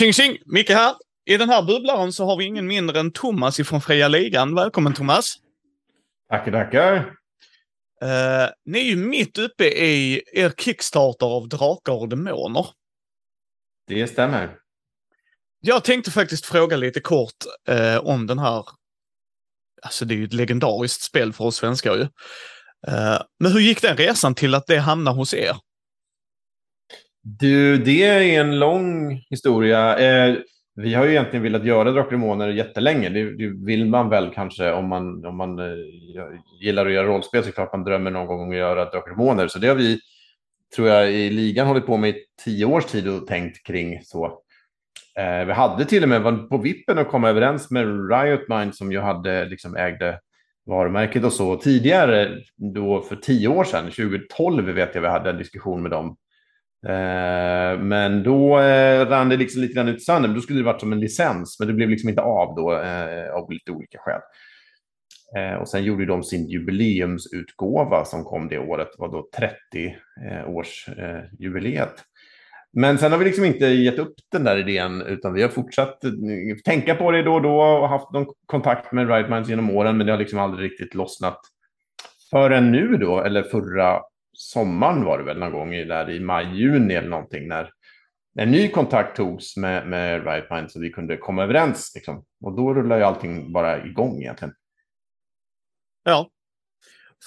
Tjing tjing! Micke här. I den här bubblaren så har vi ingen mindre än Thomas ifrån Fria Ligan. Välkommen Thomas! Tackar, tackar! Uh, ni är ju mitt uppe i er Kickstarter av Drakar och Demoner. Det stämmer. Jag tänkte faktiskt fråga lite kort uh, om den här. Alltså det är ju ett legendariskt spel för oss svenskar ju. Uh, men hur gick den resan till att det hamnade hos er? Du, det är en lång historia. Eh, vi har ju egentligen velat göra Drakar och Demoner jättelänge. Det, det, vill man väl kanske om man, om man eh, gillar att göra rollspel så klart man drömmer någon gång om att göra Drakar och Demoner. Så det har vi, tror jag, i ligan hållit på med i tio års tid och tänkt kring så. Eh, vi hade till och med var på vippen att komma överens med Riot Mind som ju hade liksom ägde varumärket och så tidigare då för tio år sedan, 2012 vet jag vi hade en diskussion med dem Eh, men då eh, rann det liksom lite grann ut i sanden. Då skulle det varit som en licens, men det blev liksom inte av då eh, av lite olika skäl. Eh, och sen gjorde de sin jubileumsutgåva som kom det året, det var då 30-årsjubileet. Eh, eh, men sen har vi liksom inte gett upp den där idén, utan vi har fortsatt tänka på det då och då och haft någon kontakt med Right Minds genom åren, men det har liksom aldrig riktigt lossnat förrän nu då, eller förra sommaren var det väl någon gång där i maj, juni eller någonting när en ny kontakt togs med, med Right så vi kunde komma överens. Liksom. Och då rullar ju allting bara igång egentligen. Ja.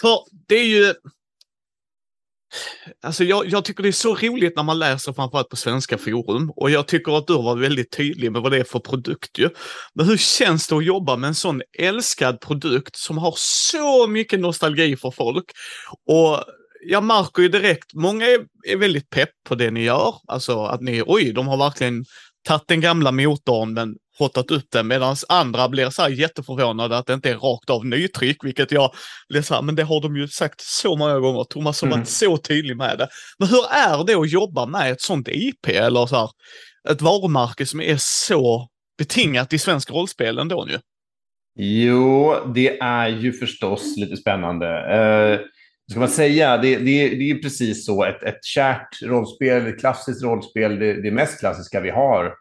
För det är ju... Alltså jag, jag, tycker det är så roligt när man läser framförallt på svenska forum och jag tycker att du var väldigt tydlig med vad det är för produkt ju. Men hur känns det att jobba med en sån älskad produkt som har så mycket nostalgi för folk och jag märker ju direkt, många är, är väldigt pepp på det ni gör. Alltså att ni, oj, de har verkligen tagit den gamla motorn men hottat upp den medan andra blir så här jätteförvånade att det inte är rakt av nytryck, vilket jag blir så här, men det har de ju sagt så många gånger. Thomas har varit mm. så tydlig med det. Men hur är det att jobba med ett sånt IP eller så här, ett varumärke som är så betingat i svensk rollspel ändå nu? Jo, det är ju förstås lite spännande. Uh ska man säga, det, det, det är precis så. Ett, ett kärt rollspel, ett klassiskt rollspel, det, det mest klassiska vi har.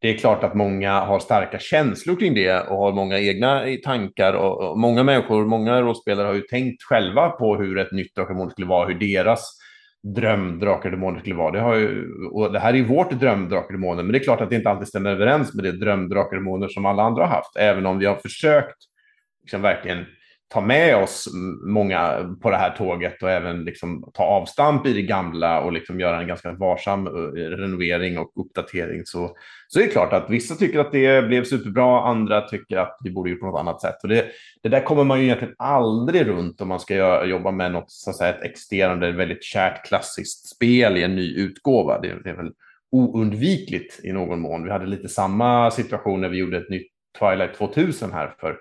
Det är klart att många har starka känslor kring det och har många egna eh, tankar. Och, och många människor, många rollspelare har ju tänkt själva på hur ett nytt Drakar skulle vara, hur deras dröm Drakar Demoner skulle vara. Det, har ju, och det här är ju vårt dröm Drakar Demoner, men det är klart att det inte alltid stämmer överens med det dröm Drakar Demoner som alla andra har haft, även om vi har försökt liksom verkligen ta med oss många på det här tåget och även liksom ta avstamp i det gamla och liksom göra en ganska varsam eh, renovering och uppdatering så, så är det klart att vissa tycker att det blev superbra, andra tycker att vi borde gjort på något annat sätt. Och det, det där kommer man ju egentligen aldrig runt om man ska göra, jobba med något, så att säga, ett existerande, väldigt kärt klassiskt spel i en ny utgåva. Det, det är väl oundvikligt i någon mån. Vi hade lite samma situation när vi gjorde ett nytt Twilight 2000 här för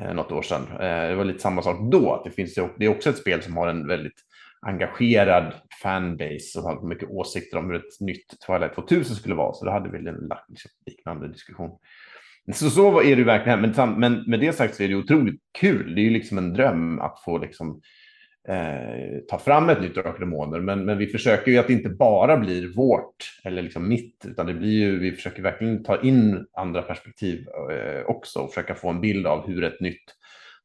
eh, något år sedan. Eh, det var lite samma sak då. Att det, finns, det är också ett spel som har en väldigt engagerad fanbase och har mycket åsikter om hur ett nytt Twilight 2000 skulle vara. Så då hade vi en liksom, liknande diskussion. Så så är det verkligen. Men, men med det sagt så är det otroligt kul. Det är ju liksom en dröm att få liksom eh, ta fram ett nytt Drakar Demoner. Men, men vi försöker ju att det inte bara blir vårt eller liksom mitt, utan det blir ju, vi försöker verkligen ta in andra perspektiv eh, också och försöka få en bild av hur ett nytt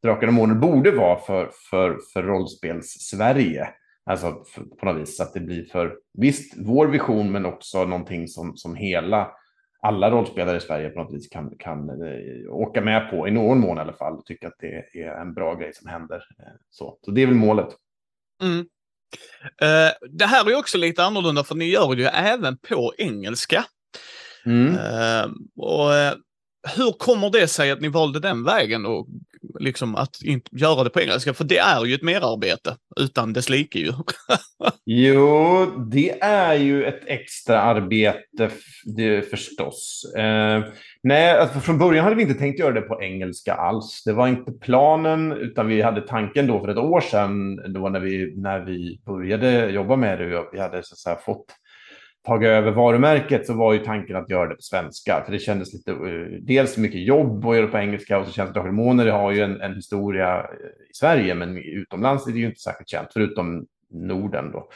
Drakar Demoner borde vara för, för, för rollspels-Sverige. Alltså för, på något vis, så att det blir för, visst, vår vision, men också någonting som, som hela alla rollspelare i Sverige på något vis kan, kan eh, åka med på, i någon mån i alla fall, och tycka att det är en bra grej som händer. Eh, så, så det är väl målet. Mm. Uh, det här är också lite annorlunda för ni gör det ju även på engelska. Mm. Uh, och hur kommer det sig att ni valde den vägen och liksom att inte göra det på engelska? För det är ju ett merarbete utan dess like ju. jo, det är ju ett extra arbete det, förstås. Eh, nej, alltså från början hade vi inte tänkt göra det på engelska alls. Det var inte planen, utan vi hade tanken då för ett år sedan, då när vi, när vi började jobba med det. Vi hade så att säga fått tagit över varumärket så var ju tanken att göra det på svenska. För det kändes lite, eh, dels mycket jobb att göra det på engelska och så känns det att det har ju en, en, historia eh, i Sverige, men utomlands är det ju inte särskilt känt, förutom Norden då.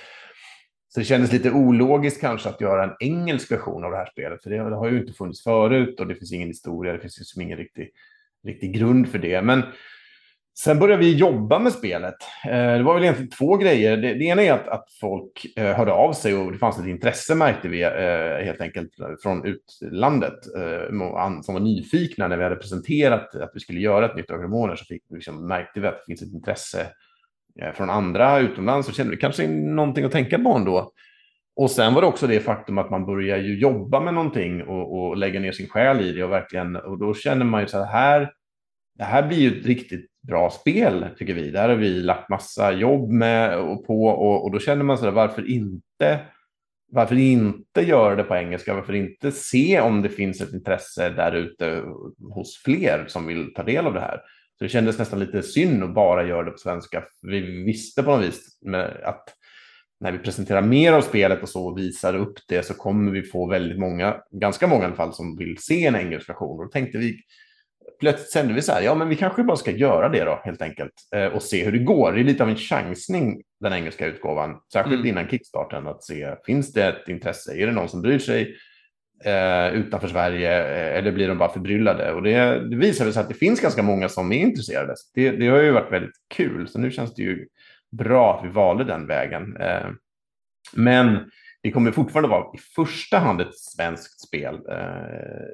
Så det kändes lite ologiskt kanske att göra en engelsk version av det här spelet, för det, det har ju inte funnits förut och det finns ingen historia, det finns liksom ingen riktig, riktig grund för det. Men Sen började vi jobba med spelet. Eh, det var väl egentligen två grejer. Det, det ena är att, att folk eh, hörde av sig och det fanns ett intresse märkte vi eh, helt enkelt från utlandet som var nyfikna när vi hade presenterat att vi skulle göra ett nytt Drakar så fick, liksom, märkte vi att det finns ett intresse från andra utomlands så kände vi kanske någonting att tänka på ändå. Och sen var det också det faktum att man börjar ju jobba med någonting och, och lägga ner sin själ i det och verkligen och då känner man ju så här det här blir ju ett riktigt bra spel, tycker vi. Där har vi lagt massa jobb med och på och, och då känner man så där, varför inte? Varför inte göra det på engelska? Varför inte se om det finns ett intresse där ute hos fler som vill ta del av det här? Så det kändes nästan lite synd att bara göra det på svenska. Vi visste på något vis att när vi presenterar mer av spelet och så och visar upp det så kommer vi få väldigt många, ganska många i alla fall, som vill se en engelsk version. Och då tänkte vi plötsligt kände vi så här, ja men vi kanske bara ska göra det då helt enkelt eh, och se hur det går. Det är lite av en chansning den engelska utgåvan, särskilt mm. innan kickstarten, att se finns det ett intresse, är det någon som bryr sig eh, utanför Sverige eh, eller blir de bara förbryllade? Och det, det visar sig att det finns ganska många som är intresserade. Det, det, har ju varit väldigt kul, så nu känns det ju bra att vi valde den vägen. Eh, men det kommer fortfarande vara i första hand ett svenskt spel. Eh,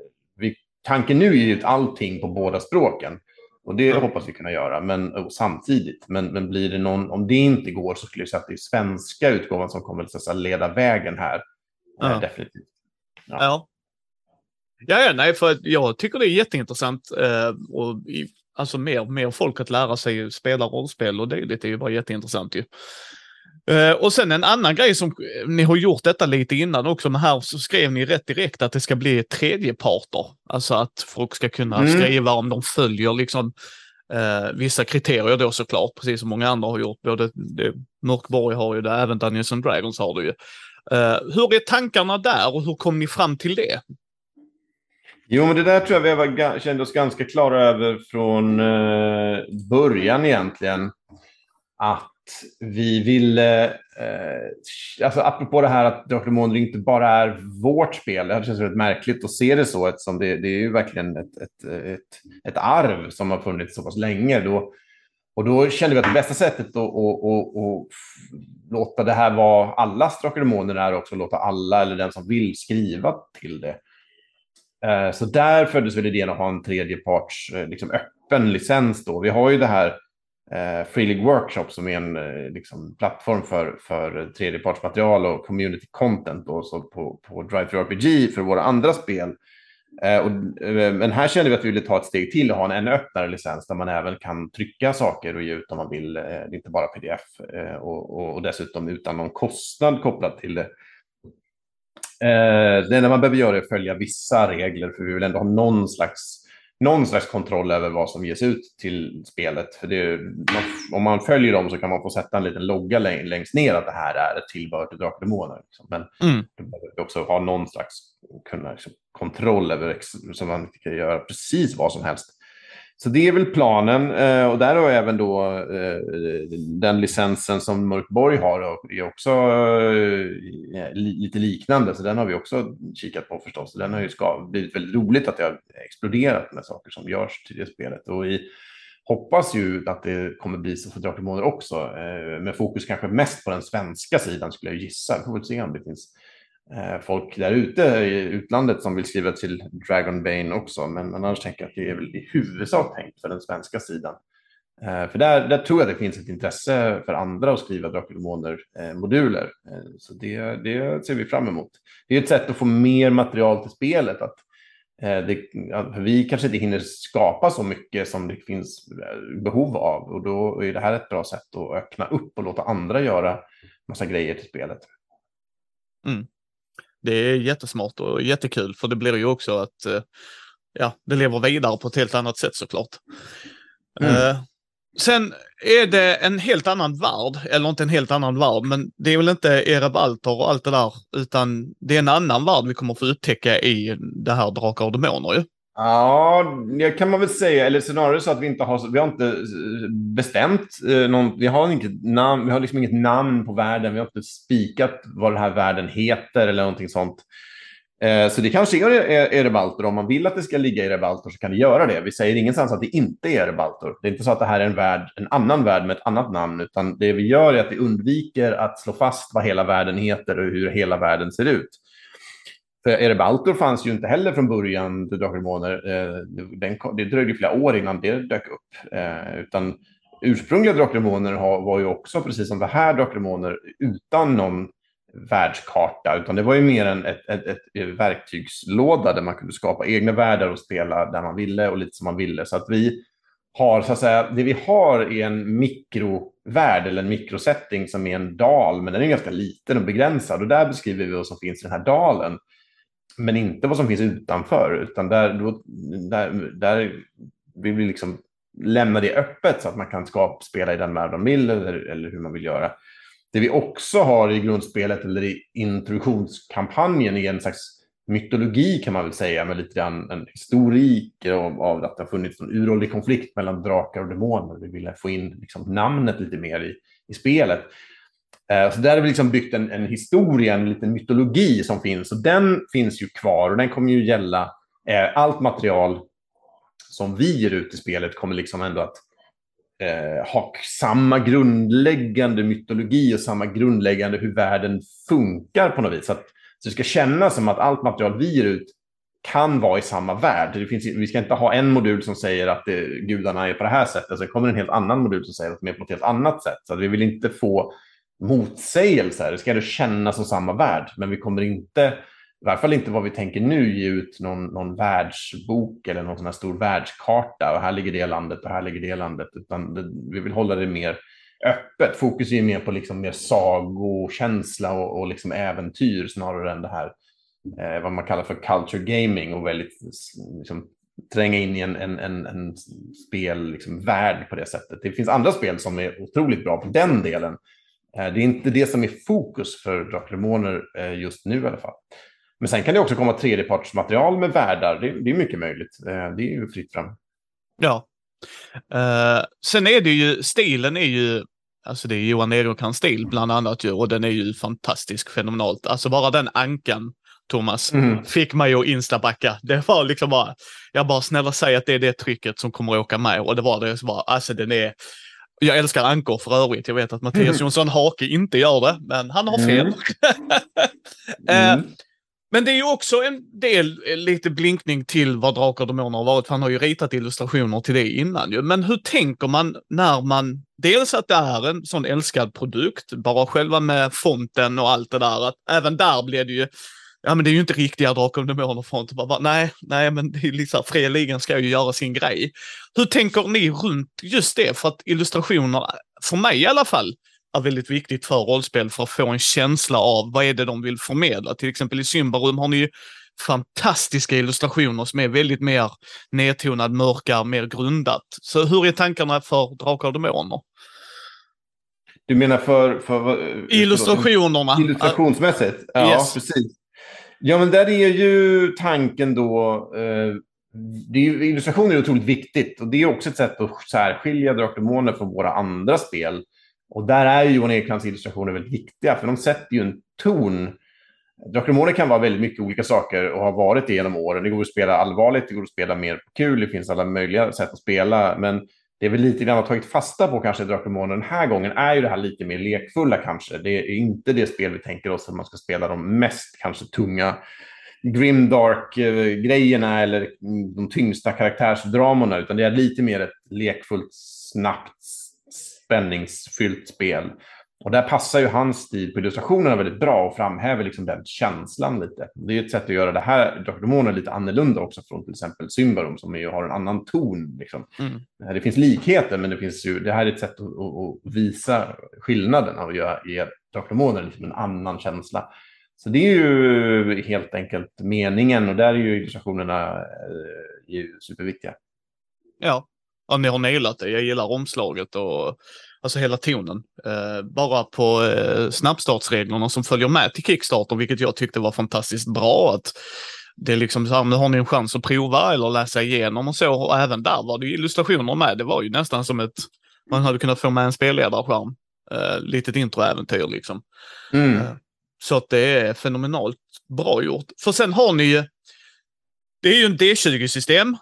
tanken nu är ju allting på båda språken. Och det mm. hoppas vi kunna göra, men samtidigt. Men, men blir det någon, om det inte går så skulle jag säga att det är svenska utgåvan som kommer att leda vägen här. Eh, definitivt. Ja. Ja, ja, nej, för jag tycker det är jätteintressant. Eh, och i, alltså mer, mer folk att lära sig spela rollspel och det, det är ju bara jätteintressant ju. Uh, och sen en annan grej som ni har gjort detta lite innan också, men här så skrev ni rätt direkt att det ska bli tredjeparter. Alltså att folk ska kunna mm. skriva om de följer liksom uh, vissa kriterier då såklart, precis som många andra har gjort. Både det, Mörkborg har ju det, även Dungeons and Dragons har det ju. Uh, hur är tankarna där och hur kom ni fram till det? Jo, men det där tror jag vi var, kände oss ganska klara över från början egentligen. Att vi ville, eh, alltså apropå det här att Drakar och inte bara är vårt spel, det känns väldigt märkligt att se det så eftersom det, det är ju verkligen ett, ett, ett, ett arv som har funnits så pass länge. Då, och då kände vi att det bästa sättet att, att, att, att låta det här vara allas Drakar och är också att låta alla eller den som vill skriva till det. Eh, så där föddes väl idén att ha en tredjeparts eh, liksom öppen licens. Då. Vi har ju det här eh, Free League Workshop som är en eh, liksom, plattform för, för tredjepartsmaterial och community content då, så på, på Drive RPG för våra andra spel. Eh, och, eh, men här kände vi att vi ville ta ett steg till och ha en ännu öppnare licens där man även kan trycka saker och ge ut om man vill, eh, inte bara pdf eh, och, och, och, dessutom utan någon kostnad kopplad till det. Eh, det enda man behöver göra är att följa vissa regler för vi vill ändå ha någon slags någon slags kontroll över vad som ges ut till spelet. För det, om man följer dem så kan man få sätta en liten logga längst ner att det här är ett tillbehör till Drakar Demoner. Liksom. Men mm. du behöver också ha någon slags kunna, liksom, kontroll över så man kan göra precis vad som helst så det är väl planen eh, och där har även då eh, den licensen som Mörkborg har är också eh, lite liknande. Så den har vi också kikat på förstås. Den har ju blivit väldigt roligt att det har exploderat med saker som görs till det spelet. Och vi hoppas ju att det kommer bli så för Drakar också. Eh, med fokus kanske mest på den svenska sidan skulle jag gissa. Vi får väl se om det finns Eh, folk där ute i utlandet som vill skriva till Dragonbane också. Men annars tänker jag att det är väl i huvudsak tänkt för den svenska sidan. Eh, för där, där tror jag det finns ett intresse för andra att skriva Drakenmoder-moduler. Eh, så det, det ser vi fram emot. Det är ett sätt att få mer material till spelet. Att, det, vi kanske inte hinner skapa så mycket som det finns behov av och då är det här ett bra sätt att öppna upp och låta andra göra massa grejer till spelet. Mm det är jättesmart och jättekul för det blir ju också att eh, ja, det lever vidare på ett helt annat sätt såklart. Mm. Uh, sen är det en helt annan värld, eller inte en helt annan värld, men det är väl inte Erebalter och allt det där, utan det är en annan värld vi kommer få upptäcka i det här Drakar och Demoner ju. Ja, det kan man väl säga. Eller snarare så att vi inte har, vi har inte eh, bestämt eh, någon, vi har, inget namn, vi har liksom inget namn på världen. Vi har inte spikat vad den här världen heter eller någonting sånt. Eh, så det kanske är Erebaltor. Om man vill att det ska ligga i Erebaltor så kan det göra det. Vi säger ingenstans att det inte är Erebaltor. Det är inte så att det här är en, värld, en annan värld med ett annat namn, utan det vi gör är att vi undviker att slå fast vad hela världen heter och hur hela världen ser ut. För Erebaltor fanns ju inte heller från början till Drakar Demoner. Det dröjde flera år innan det dök upp. Eh, utan ursprungliga Drakar var ju också, precis som det här Drakar utan någon världskarta, utan det var ju mer en ett, ett, ett, eh, verktygslåda där man kunde skapa egna världar och spela där man ville och lite som man ville. Så att vi har, så att säga, det vi har är en mikrovärld eller en mikrosetting som är en dal, men den är ganska liten och begränsad och där beskriver vi vad som finns i den här dalen. Men inte vad som finns utanför, utan där, då, där, där vill vi liksom lämna det öppet så att man kan skapa, spela i den värld man vill eller, eller hur man vill göra. Det vi också har i grundspelet eller i introduktionskampanjen är en slags mytologi kan man väl säga, med lite grann en historik av, av att det har funnits en uråldrig konflikt mellan drakar och demoner. Vi ville få in liksom namnet lite mer i, i spelet. Eh, så där har vi liksom byggt en, en historia, en liten mytologi som finns. Och den finns ju kvar och den kommer ju gälla eh, allt material som vi ger ut i spelet kommer liksom ändå att eh, ha samma grundläggande mytologi och samma grundläggande hur världen funkar på något vis. Så, att, så det ska kännas som att allt material vi ger ut kan vara i samma värld. Det finns, vi ska inte ha en modul som säger att det, gudarna är på det här sättet, sen kommer en helt annan modul som säger att de är på ett helt annat sätt. Så vi vill inte få motsägelser. Det ska ändå kännas som samma värld, men vi kommer inte i varje fall inte vad vi tänker nu, ge ut någon, någon världsbok eller någon sån här stor världskarta och här ligger det landet och här ligger det landet, utan det, vi vill hålla det mer öppet. Fokus är mer på liksom mer sagokänsla och, och liksom äventyr snarare än det här eh, vad man kallar för culture gaming och väldigt liksom, tränga in i en, en, en, en spelvärld liksom, på det sättet. Det finns andra spel som är otroligt bra på den delen. Eh, det är inte det som är fokus för Drakar eh, just nu i alla fall. Men sen kan det också komma tredjepartsmaterial med världar. Det, det är mycket möjligt. Eh, det är ju fritt fram. Ja. Uh, sen är det ju, stilen är ju, alltså det är Johan Egerkrans stil bland annat ju, och den är ju fantastisk, fenomenalt. Alltså bara den ankan, Thomas, mm. fick mig att instabacka. Det var liksom bara, jag bara snälla säg att det är det trycket som kommer att åka med och det var det. Så bara, alltså den är, jag älskar ankor för övrigt. Jag vet att Mattias mm. Jonsson Hake inte gör det, men han har fel. Mm. uh, men det är ju också en del, eh, lite blinkning till vad Drakar och Demoner har varit, för han har ju ritat illustrationer till det innan ju. Men hur tänker man när man, dels att det är en sån älskad produkt, bara själva med fonten och allt det där, att även där blir det ju, ja men det är ju inte riktiga Drakar och Demoner-font. Nej, nej men det är liksom, fria ligan ska ju göra sin grej. Hur tänker ni runt just det? För att illustrationer, för mig i alla fall, är väldigt viktigt för rollspel för att få en känsla av vad är det de vill förmedla. Till exempel i Symbarum har ni ju fantastiska illustrationer som är väldigt mer nedtonad, mörka, mer grundat. Så hur är tankarna för Drakar och Demoner? Du menar för... för Illustrationerna. Illustrationsmässigt? Ja, yes. precis. Ja, men där är ju tanken då... Eh, det är, illustrationer är otroligt viktigt och det är också ett sätt att särskilja Drakar och Demoner från våra andra spel. Och där är ju Johan Eklands illustrationer väldigt viktiga, för de sätter ju en ton. Drakar kan vara väldigt mycket olika saker och har varit det genom åren. Det går att spela allvarligt, det går att spela mer på kul, det finns alla möjliga sätt att spela. Men det är väl lite grann har tagit fasta på kanske Drakar den här gången är ju det här lite mer lekfulla kanske. Det är inte det spel vi tänker oss att man ska spela de mest kanske tunga grimdark-grejerna eller de tyngsta karaktärsdramorna, utan det är lite mer ett lekfullt, snabbt spänningsfyllt spel. Och där passar ju hans stil på illustrationerna väldigt bra och framhäver liksom den känslan lite. Det är ett sätt att göra det här Dr. lite annorlunda också från till exempel Symbarum som ju har en annan ton. Liksom. Mm. Det finns likheter, men det, finns ju, det här är ett sätt att, att, visa skillnaden göra, ge Dr. liksom en annan känsla. Så det är ju helt enkelt meningen och där är ju illustrationerna eh, ju superviktiga. Ja, ja, ni har nailat det. Jag gillar omslaget och alltså hela tonen. Eh, bara på eh, snabbstartsreglerna som följer med till Kickstarter, vilket jag tyckte var fantastiskt bra. Att det är liksom så här, nu har ni en chans att prova eller läsa igenom och så. Och även där var det illustrationer med. Det var ju nästan som ett, man hade kunnat få med en spelledarskärm. Uh, litet introäventyr liksom. Mm. Uh, så att det är fenomenalt bra gjort. För sen har ni ju, det är ju en D20-system.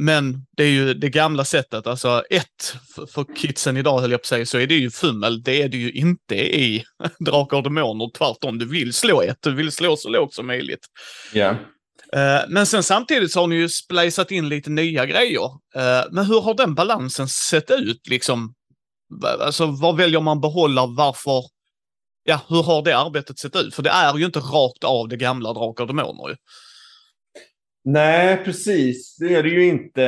Men det är ju det gamla sättet, alltså ett, för, kidsen idag höll jag på att säga, så är det ju fummel. Det är det ju inte i Drakar och Demoner. Tvärtom, du vill slå ett, du vill slå så lågt som möjligt. Ja. Yeah. Men sen samtidigt så har ni ju splicat in lite nya grejer. Eh, men hur har den balansen sett ut liksom? Alltså vad väljer man behålla, varför? Ja, hur har det arbetet sett ut? För det är ju inte rakt av det gamla Drakar och Demoner. Nej, precis. Det är det ju inte.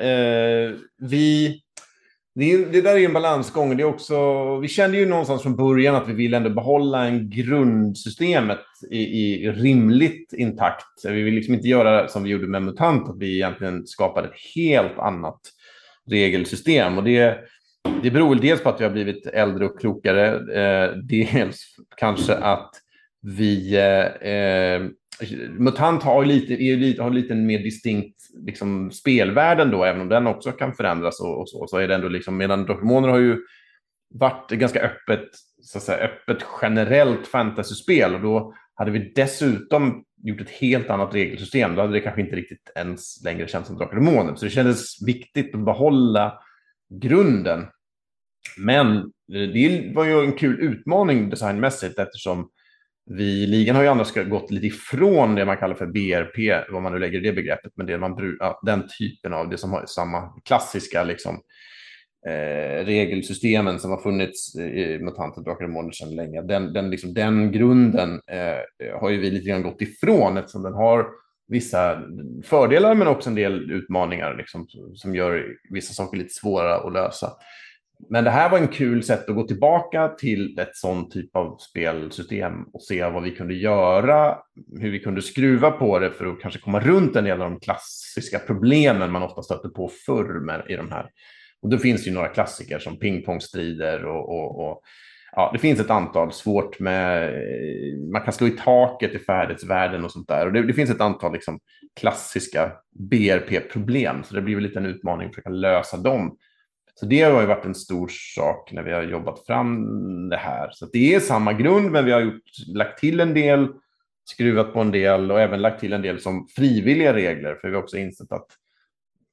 Eh, vi, det, det, där är ju en balansgång. Det är också, vi kände ju någonstans från början att vi vill ändå behålla en grundsystemet i, i rimligt intakt. Vi vill liksom inte göra som vi gjorde med MUTANT, att vi egentligen skapade ett helt annat regelsystem. Och det, det beror dels på att vi har blivit äldre och klokare. Eh, dels kanske att vi eh, eh, MUTANT har lite, är lite, har lite mer distinkt liksom, spelvärld då, även om den också kan förändras och, och så, så är det ändå liksom, medan Drakmoner har ju varit ganska öppet, så att säga, öppet generellt fantasyspel och då hade vi dessutom gjort ett helt annat regelsystem, då hade det kanske inte riktigt ens längre känts som Drakar och Demoner. Så det kändes viktigt att behålla grunden. Men det var ju en kul utmaning designmässigt eftersom vi, ligan har ju annars gått lite ifrån det man kallar för BRP, vad man nu lägger i det begreppet, men det man, ja, den typen av, det som har samma klassiska liksom, eh, regelsystemen som har funnits eh, i MUTANT och Drakar och Måner sedan länge. Den, den, liksom, den grunden eh, har ju vi lite grann gått ifrån eftersom den har vissa fördelar men också en del utmaningar liksom, som gör vissa saker lite svåra att lösa. Men det här var en kul sätt att gå tillbaka till ett sånt typ av spelsystem och se vad vi kunde göra, hur vi kunde skruva på det för att kanske komma runt en del av de klassiska problemen man ofta stöter på förr med, i de här. Och då finns det ju några klassiker som pingpongstrider och, och, och ja, det finns ett antal svårt med, man kan slå i taket i färdighetsvärlden och sånt där. Och det, det finns ett antal liksom, klassiska BRP-problem, så det blir väl lite en utmaning att försöka lösa dem så det har ju varit en stor sak när vi har jobbat fram det här. Så det är samma grund, men vi har gjort, lagt till en del, skruvat på en del och även lagt till en del som frivilliga regler. För vi har också insett att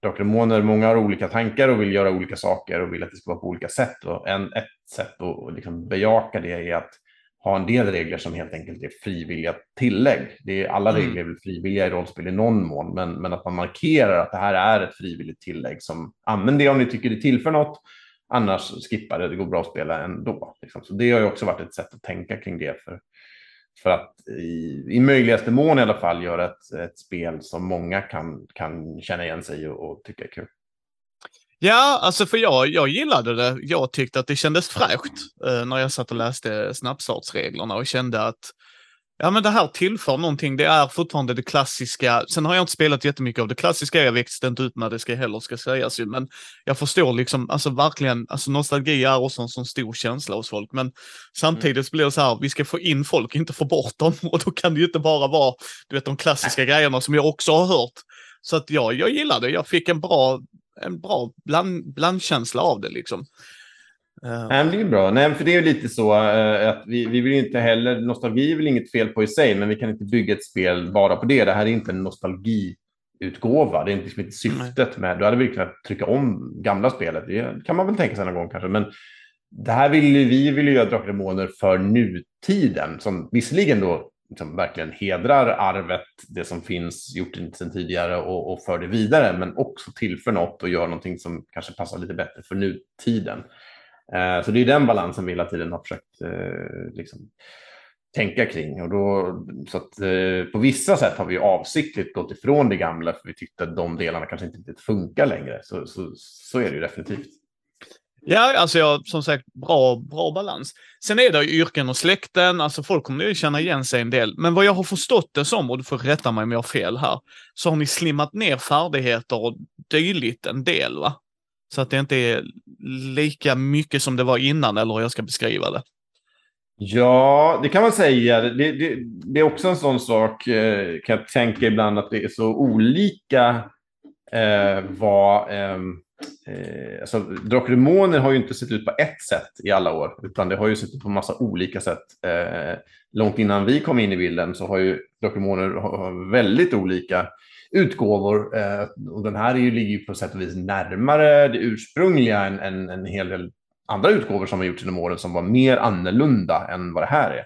Drakar många har olika tankar och vill göra olika saker och vill att det ska vara på olika sätt. Och en, ett sätt att liksom bejaka det är att ha en del regler som helt enkelt är frivilliga tillägg. Det är, alla mm. regler är frivilliga i rollspel i någon mån, men, men att man markerar att det här är ett frivilligt tillägg som använd det om ni tycker det tillför något. Annars skippa det, det går bra att spela ändå. Liksom. Så det har ju också varit ett sätt att tänka kring det för, för att i, i möjligaste mån i alla fall göra ett, ett spel som många kan, kan känna igen sig och, och tycka är kul. Ja, alltså för jag, jag gillade det. Jag tyckte att det kändes fräscht eh, när jag satt och läste snabbstartsreglerna och kände att ja, men det här tillför någonting. Det är fortfarande det klassiska. Sen har jag inte spelat jättemycket av det klassiska. Jag växte inte ut med det ska heller ska sägas ju, men jag förstår liksom, alltså verkligen, alltså nostalgi är också en sån stor känsla hos folk, men samtidigt mm. blir det så här, vi ska få in folk, inte få bort dem och då kan det ju inte bara vara, du vet, de klassiska grejerna som jag också har hört. Så att ja, jag gillade det. Jag fick en bra en bra bland, blandkänsla av det liksom. Uh. Nej, det är bra. Nej, för det är lite så uh, att vi, vi vill inte heller, nostalgi är väl inget fel på i sig, men vi kan inte bygga ett spel bara på det. Det här är inte en nostalgiutgåva. Det är inte, inte syftet med, då hade vi kunnat trycka om gamla spelet. Det kan man väl tänka sig någon gång kanske, men det här vill vi vill göra Drakar Demoner för nutiden, som visserligen då liksom verkligen hedrar arvet, det som finns gjort sedan tidigare och, och för det vidare, men också tillför något och gör någonting som kanske passar lite bättre för nutiden. Eh, så det är den balansen vi hela tiden har försökt eh, liksom, tänka kring. Och då, så att, eh, på vissa sätt har vi avsiktligt gått ifrån det gamla för vi tyckte att de delarna kanske inte riktigt funkar längre. Så, så, så är det ju definitivt. Ja, alltså jag, som sagt, bra, bra balans. Sen är det yrken och släkten, alltså folk kommer ju känna igen sig en del. Men vad jag har förstått det som, och du får rätta mig om jag har fel här, så har ni slimmat ner färdigheter och dylikt en del, va? Så att det inte är lika mycket som det var innan, eller hur jag ska beskriva det. Ja, det kan man säga. Det, det, det är också en sån sak, eh, kan jag tänka ibland, att det är så olika eh, vad... Eh, eh, alltså, Drakar Demoner har ju inte sett ut på ett sätt i alla år, utan det har ju sett ut på massa olika sätt. Eh, långt innan vi kom in i bilden så har ju Drakar Demoner väldigt olika utgåvor. Eh, och den här är ju, ligger ju på sätt och vis närmare det ursprungliga än, än en hel del andra utgåvor som har gjorts genom åren som var mer annorlunda än vad det här är.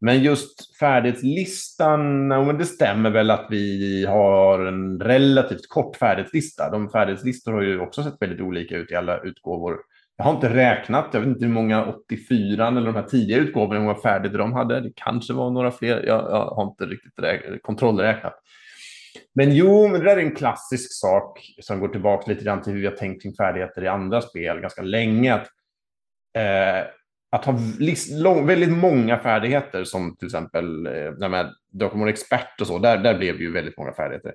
Men just färdighetslistan, det stämmer väl att vi har en relativt kort färdighetslista. De färdighetslistor har ju också sett väldigt olika ut i alla utgåvor. Jag har inte räknat, jag vet inte hur många 84 eller de här tidigare utgåvorna, hur många färdigheter de hade. Det kanske var några fler, jag, jag har inte riktigt kontrollräknat. Men jo, men det där är en klassisk sak som går tillbaka lite grann till hur vi har tänkt kring färdigheter i andra spel ganska länge. Att, eh, att ha lång, väldigt många färdigheter som till exempel eh, när man är Expert och så, där, där blev det ju väldigt många färdigheter.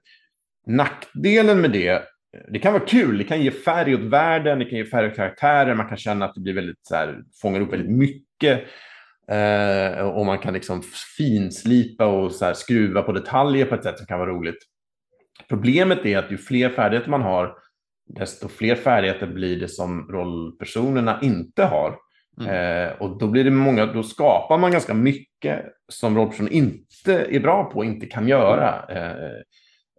Nackdelen med det, det kan vara kul, det kan ge färg åt världen, det kan ge färg åt karaktärer, man kan känna att det blir väldigt så här, fångar upp väldigt mycket. Eh, och man kan liksom finslipa och så här, skruva på detaljer på ett sätt som kan vara roligt. Problemet är att ju fler färdigheter man har, desto fler färdigheter blir det som rollpersonerna inte har. Mm. Eh, och då blir det många, då skapar man ganska mycket som rollpersoner inte är bra på inte kan göra. Eh,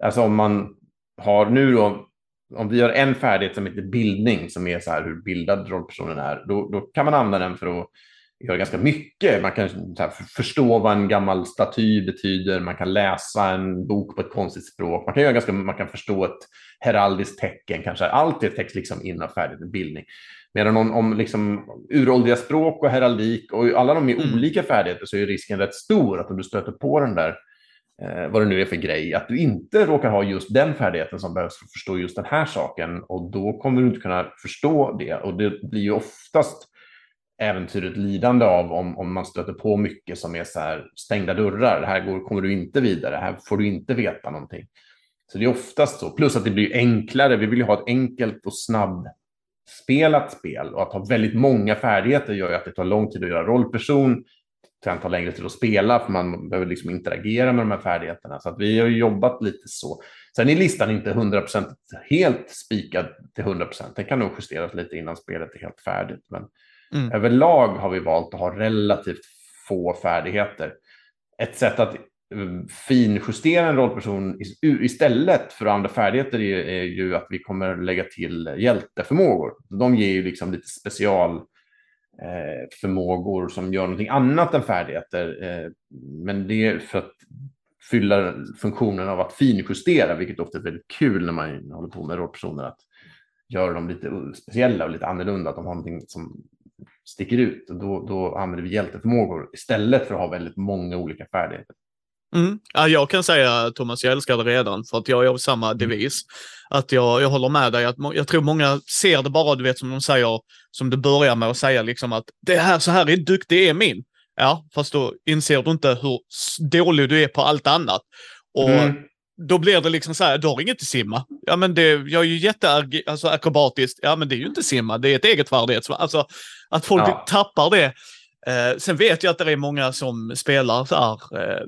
alltså om man har nu då, om vi har en färdighet som heter bildning, som är så här hur bildad rollpersonen är, då, då kan man använda den för att göra ganska mycket. Man kan här, förstå vad en gammal staty betyder, man kan läsa en bok på ett konstigt språk, man kan, göra ganska, man kan förstå ett heraldiskt tecken, kanske allt det täcks liksom in av färdighetsbildning. Medan om, om liksom uråldriga språk och heraldik och alla de är mm. olika färdigheter så är risken rätt stor att om du stöter på den där, eh, vad det nu är för grej, att du inte råkar ha just den färdigheten som behövs för att förstå just den här saken och då kommer du inte kunna förstå det. Och det blir ju oftast äventyret lidande av om, om man stöter på mycket som är så här stängda dörrar. Det här går, kommer du inte vidare, här får du inte veta någonting. Så det är oftast så. Plus att det blir enklare. Vi vill ju ha ett enkelt och snabbspelat spel och att ha väldigt många färdigheter gör ju att det tar lång tid att göra rollperson. Det kan ta längre tid att spela för man behöver liksom interagera med de här färdigheterna. Så att vi har jobbat lite så. Sen är listan inte 100% helt spikad till 100%. Den kan nog justeras lite innan spelet är helt färdigt. Men Mm. Överlag har vi valt att ha relativt få färdigheter. Ett sätt att mm, finjustera en rollperson istället för andra färdigheter är, ju att vi kommer lägga till hjälteförmågor. De ger ju liksom lite special eh, förmågor som gör någonting annat än färdigheter. Eh, men det är för att fylla funktionen av att finjustera, vilket ofta är väldigt kul när man håller på med rollpersoner, att göra dem lite speciella och lite annorlunda, att de har någonting som sticker ut. Och då, då använder vi hjälteförmågor istället för att ha väldigt många olika färdigheter. Mm. Ja, jag kan säga Thomas, jag älskar det redan för att jag har samma mm. devis. Att jag, jag håller med dig. Att jag tror många ser det bara, du vet som de säger, som du börjar med att säga liksom att det här, så här är duktig är min. Ja, fast då inser du inte hur dålig du är på allt annat. Och mm då blir det liksom så här, du har inget att simma. Ja, men det, jag är ju jätteakrobatiskt. Alltså, ja, men det är ju inte simma, det är ett eget färdighet. Alltså, att folk ja. tappar det. Eh, sen vet jag att det är många som spelar så här, eh,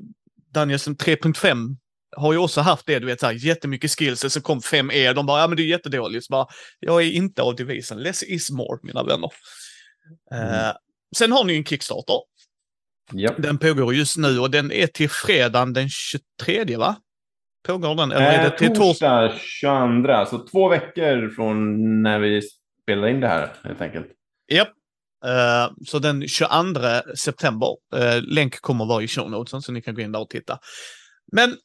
Dungeons 3.5 har ju också haft det, du vet, så här, jättemycket skills, så kom 5E, de bara, ja men det är jättedåligt. Så bara, jag är inte av devisen, less is more, mina vänner. Mm. Eh, sen har ni en Kickstarter. Yep. Den pågår just nu och den är till fredagen den 23, va? Pågår den? Eller är det till torsdag 22, så två veckor från när vi spelar in det här helt enkelt. Japp. Uh, så den 22 september. Uh, länk kommer vara i show notesen så ni kan gå in där och titta. Men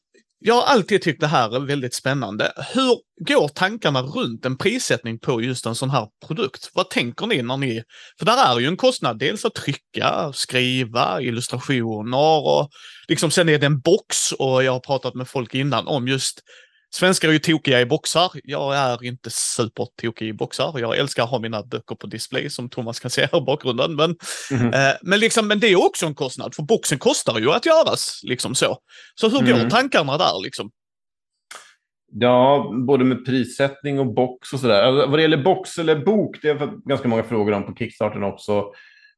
jag har alltid tyckt det här är väldigt spännande. Hur går tankarna runt en prissättning på just en sån här produkt? Vad tänker ni när ni... För där är ju en kostnad, dels att trycka, skriva, illustrationer och liksom sen är det en box och jag har pratat med folk innan om just Svenskar är ju tokiga i boxar. Jag är inte supertokig i boxar. Jag älskar att ha mina böcker på display som Thomas kan se här i bakgrunden. Men, mm eh, men, liksom, men det är också en kostnad, för boxen kostar ju att göras. Liksom så. så hur går mm. tankarna där? Liksom? Ja, både med prissättning och box och sådär. Alltså, vad det gäller box eller bok, det är ganska många frågor om på Kickstarten också.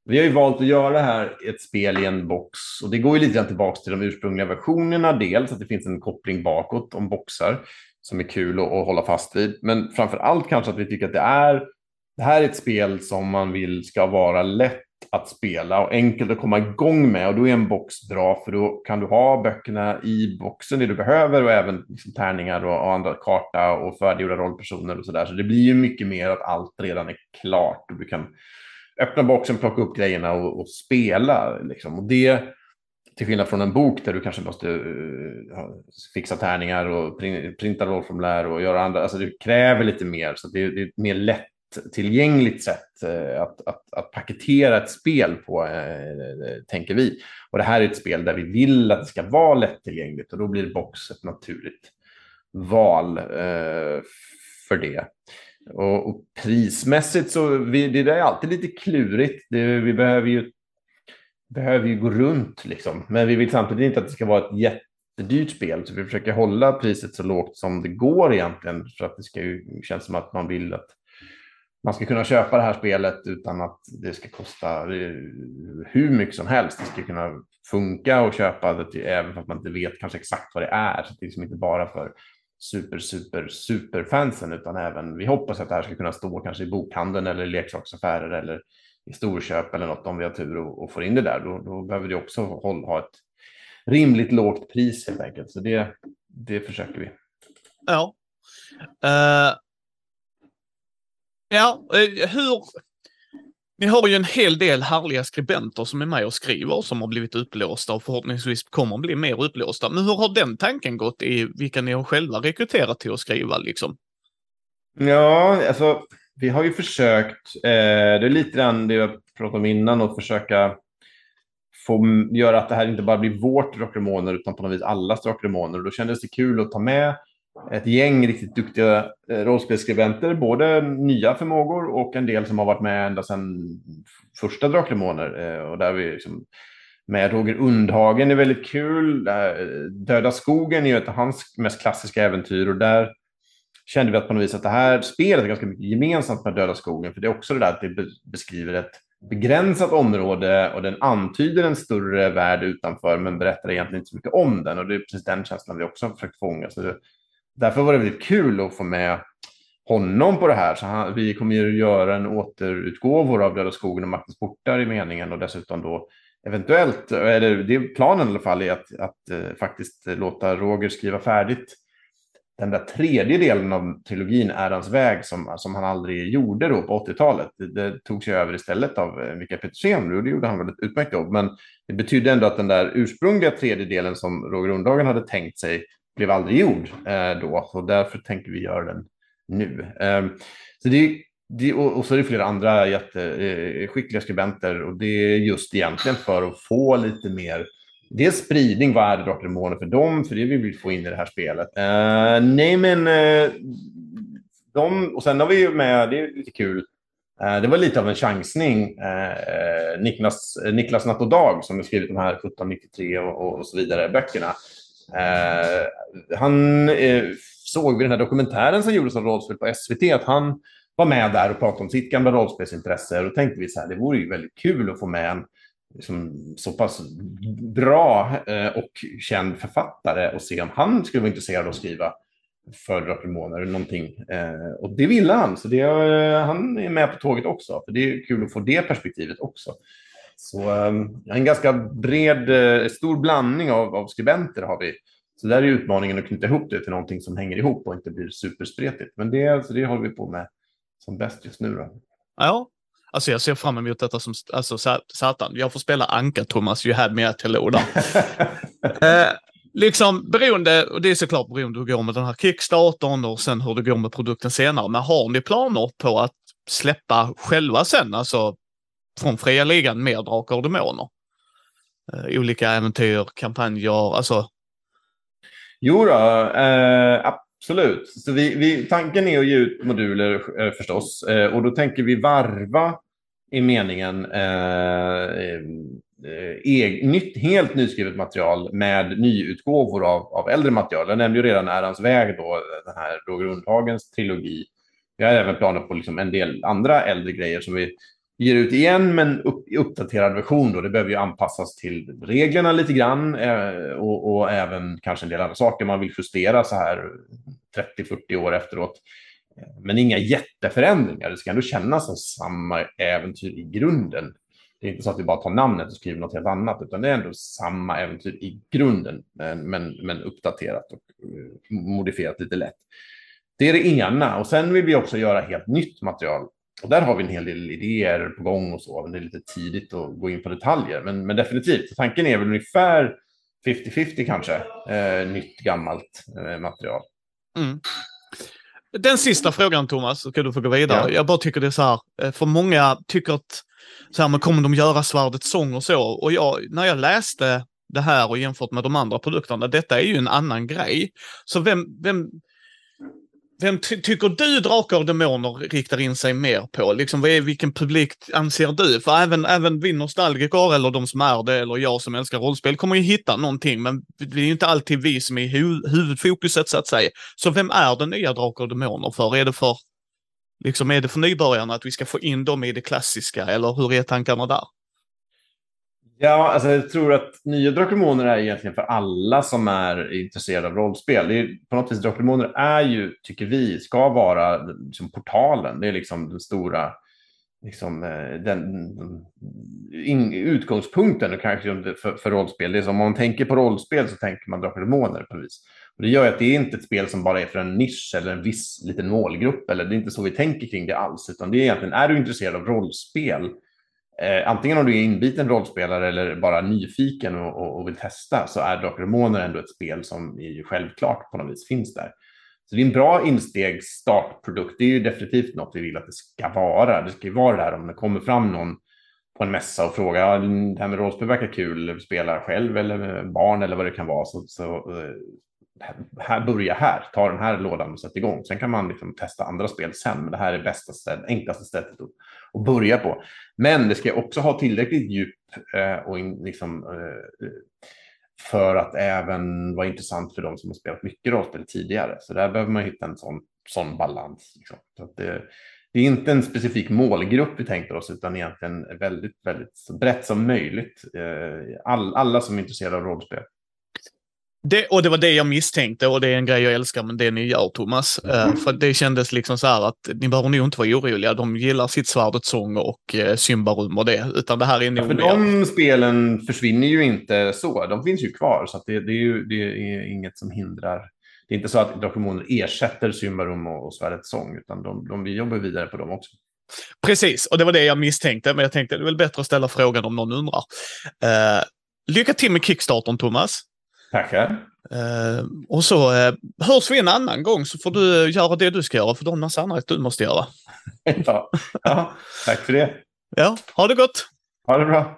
Vi har ju valt att göra det här ett spel i en box och det går ju lite grann tillbaka till de ursprungliga versionerna. Dels att det finns en koppling bakåt om boxar som är kul att, att hålla fast vid. Men framför allt kanske att vi tycker att det är det här är ett spel som man vill ska vara lätt att spela och enkelt att komma igång med. Och då är en box bra, för då kan du ha böckerna i boxen, det du behöver, och även liksom tärningar och, och andra karta och färdiggjorda rollpersoner och så där. Så det blir ju mycket mer att allt redan är klart och du kan öppna boxen, plocka upp grejerna och, och spela. Liksom. Och det, till skillnad från en bok där du kanske måste uh, fixa tärningar och printa rollformulär och göra andra, alltså det kräver lite mer, så det, det är mer lättillgängligt sätt uh, att, att, att paketera ett spel på, uh, tänker vi. Och det här är ett spel där vi vill att det ska vara lättillgängligt och då blir box ett naturligt val för det. Och, och, prismässigt så vi, det är alltid lite klurigt. Det, vi behöver ju, behöver ju gå runt liksom. Men vi vill samtidigt inte att det ska vara ett jättedyrt spel. Så vi försöker hålla priset så lågt som det går egentligen. För att det ska ju kännas som att man vill att man ska kunna köpa det här spelet utan att det ska kosta eh, hur mycket som helst. Det ska kunna funka och köpa det till, även fast man inte vet kanske exakt vad det är. Så det är liksom inte bara för super, super, super fansen utan även vi hoppas att det här ska kunna stå kanske i bokhandeln eller leksaksaffärer eller i storköp eller något om vi har tur och, och får in det där. Då, då behöver det också ha ett rimligt lågt pris helt enkelt. Så det, det försöker vi. Ja. Uh, Ja, eh, hur... Ni har ju en hel del härliga skribenter som är med och skriver som har blivit upplåsta och förhoppningsvis kommer att bli mer upplåsta. Men hur har den tanken gått i vilka ni har själva rekryterat till att skriva liksom? Ja, alltså vi har ju försökt, eh, det är lite grann det jag pratade om innan, att försöka få göra att det här inte bara blir vårt Rockremoner utan på något vis allas Rockremoner. Då kändes det kul att ta med ett gäng riktigt duktiga eh, rollspelsskribenter, både nya förmågor och en del som har varit med ända sedan första Draklemoner. Eh, och där vi liksom, med Roger Undhagen är väldigt kul. Eh, Döda skogen är ju ett av hans mest klassiska äventyr och där kände vi att på något vis att det här spelet är ganska mycket gemensamt med Döda skogen, för det är också det där att det beskriver ett begränsat område och den antyder en större värld utanför men berättar egentligen inte så mycket om den och det är precis den känslan vi också har försökt fånga. Så därför var det väldigt kul att få med honom på det här. Så han, vi kommer ju göra en återutgåvor av Döda skogen och Maktens portar i meningen och dessutom då eventuellt, eller det är planen i alla fall, är att, att eh, faktiskt låta Roger skriva färdigt den där tredje delen av trilogin, Ärans väg, som, som han aldrig gjorde då på 80-talet. Det, det tog sig över istället av eh, Mikael Petersen och det gjorde han väl ett utmärkt jobb. Men det betydde ändå att den där ursprungliga tredje delen som Roger Rundhagen hade tänkt sig blev aldrig gjord eh, då. Så därför tänker vi göra den nu. Eh, så det, det, och, och, så är det flera andra jätteskickliga eh, skribenter och det är just egentligen för att få lite mer Dels spridning, vad är det Drakar för dem? För det vill vi få in i det här spelet. Uh, nej, men uh, de, och sen har vi ju med, det är lite kul, uh, det var lite av en chansning. Uh, Niklas, Niklas Natt och Dag som har skrivit de här 1793 och, och så vidare böckerna. Eh, han eh, såg vid den här dokumentären som gjordes av rollspel på SVT att han var med där och pratade om sitt gamla rollspelsintresse. Och då tänkte vi så här, det vore ju väldigt kul att få med en liksom, så pass bra eh, och känd författare och se om han skulle vara intresserad av att skriva för Drakar eller någonting. Eh, och det ville han, så det, eh, han är med på tåget också. För Det är kul att få det perspektivet också. Så um, en ganska bred, uh, stor blandning av, av skribenter har vi. Så där är utmaningen att knyta ihop det till någonting som hänger ihop och inte blir superspretigt. Men det, alltså, det håller vi på med som bäst just nu. Då. Ja, alltså jag ser fram emot detta som alltså, satan. Jag får spela Anka, Thomas. You had me at hello eh, liksom beroende, och det är såklart beroende hur det går med den här Kickstartern och sen hur det går med produkten senare. Men har ni planer på att släppa själva sen, alltså från fria ligan mer Drakar och Demoner. Eh, olika äventyr, kampanjer, alltså. Jo då, eh, absolut. Så vi, vi, tanken är att ge ut moduler eh, förstås eh, och då tänker vi varva i meningen eh, eh, e, nytt, helt nyskrivet material med nyutgåvor av, av äldre material. Jag nämnde ju redan Ärans väg, då, den här Roger trilogi. Vi har även planer på liksom en del andra äldre grejer som vi ger ut igen, men upp, i uppdaterad version. Då. Det behöver ju anpassas till reglerna lite grann eh, och, och, även kanske en del andra saker man vill justera så här 30-40 år efteråt. Men inga jätteförändringar. Det ska ändå kännas som samma äventyr i grunden. Det är inte så att vi bara tar namnet och skriver något helt annat, utan det är ändå samma äventyr i grunden, men, men, men uppdaterat och eh, modifierat lite lätt. Det är det ena. Och sen vill vi också göra helt nytt material. Och där har vi en hel del idéer på gång och så, men det är lite tidigt att gå in på detaljer. Men, men definitivt, tanken är väl ungefär 50-50 kanske, eh, nytt gammalt eh, material. Mm. Den sista frågan Thomas, så ska du få gå vidare. Ja. Jag bara tycker det är så här, eh, för många tycker att så här, men kommer de göra svärdets sång och så? Och jag, när jag läste det här och jämfört med de andra produkterna, detta är ju en annan grej. Så vem, vem, vem ty tycker du Drakar och Demoner riktar in sig mer på? Liksom, vad är, vilken publik anser du? För även, även vi nostalgiker, eller de som är det, eller jag som älskar rollspel, kommer ju hitta någonting, men det är ju inte alltid vi som är hu huvudfokuset, så att säga. Så vem är den nya Drakar och Demoner för? Är det för, liksom, är det för nybörjarna att vi ska få in dem i det klassiska, eller hur är tankarna där? Ja, alltså jag tror att nya Drakelmoner är egentligen för alla som är intresserade av rollspel. Det är, på något vis, Draklemoner är ju, tycker vi, ska vara liksom portalen. Det är liksom den stora liksom, eh, den, in, utgångspunkten kanske för, för rollspel. Det är som om man tänker på rollspel så tänker man Drakelmoner på vis. Och det gör att det är inte ett spel som bara är för en nisch eller en viss liten målgrupp. Eller det är inte så vi tänker kring det alls, utan det är egentligen, är du intresserad av rollspel Eh, antingen om du är inbiten rollspelare eller bara nyfiken och, och, och vill testa så är Drakar Demoner ändå ett spel som är ju självklart på något vis finns där. Så det är en bra instegs startprodukt. Det är ju definitivt något vi vill att det ska vara. Det ska ju vara det här om det kommer fram någon på en mässa och frågar, ja, det här med rollspel verkar kul, spela själv eller med barn eller vad det kan vara. Så, så eh, här, börja här, ta den här lådan och sätt igång. Sen kan man liksom testa andra spel sen, men det här är bästa enklaste stället att, att börja på. Men det ska också ha tillräckligt djup eh, och in, liksom, eh, för att även vara intressant för de som har spelat mycket rollspel tidigare. Så där behöver man hitta en sån, sån balans. Liksom. Så det, det, är inte en specifik målgrupp vi tänkte oss, utan egentligen väldigt, väldigt så brett som möjligt. Eh, all, alla som är intresserade av rollspel. Det, och det var det jag misstänkte och det är en grej jag älskar med det ni gör Thomas. Mm. Uh, för det kändes liksom så här att ni behöver nog inte vara oroliga. De gillar sitt svärdets sång och uh, Symbarum och det. Utan det här är nog ja, för De spelen försvinner ju inte så. De finns ju kvar. Så det, det, är ju, det är inget som hindrar. Det är inte så att Drakmoner ersätter Symbarum och, och svärdets sång. Utan de, de, vi jobbar vidare på dem också. Precis, och det var det jag misstänkte. Men jag tänkte det är väl bättre att ställa frågan om någon undrar. Uh, lycka till med Kickstarten Thomas. Tackar. Uh, och så uh, hörs vi en annan gång så får du göra det du ska göra för du har en massa annat du måste göra. ja. ja, tack för det. Ja, ha det gott. Ha det bra.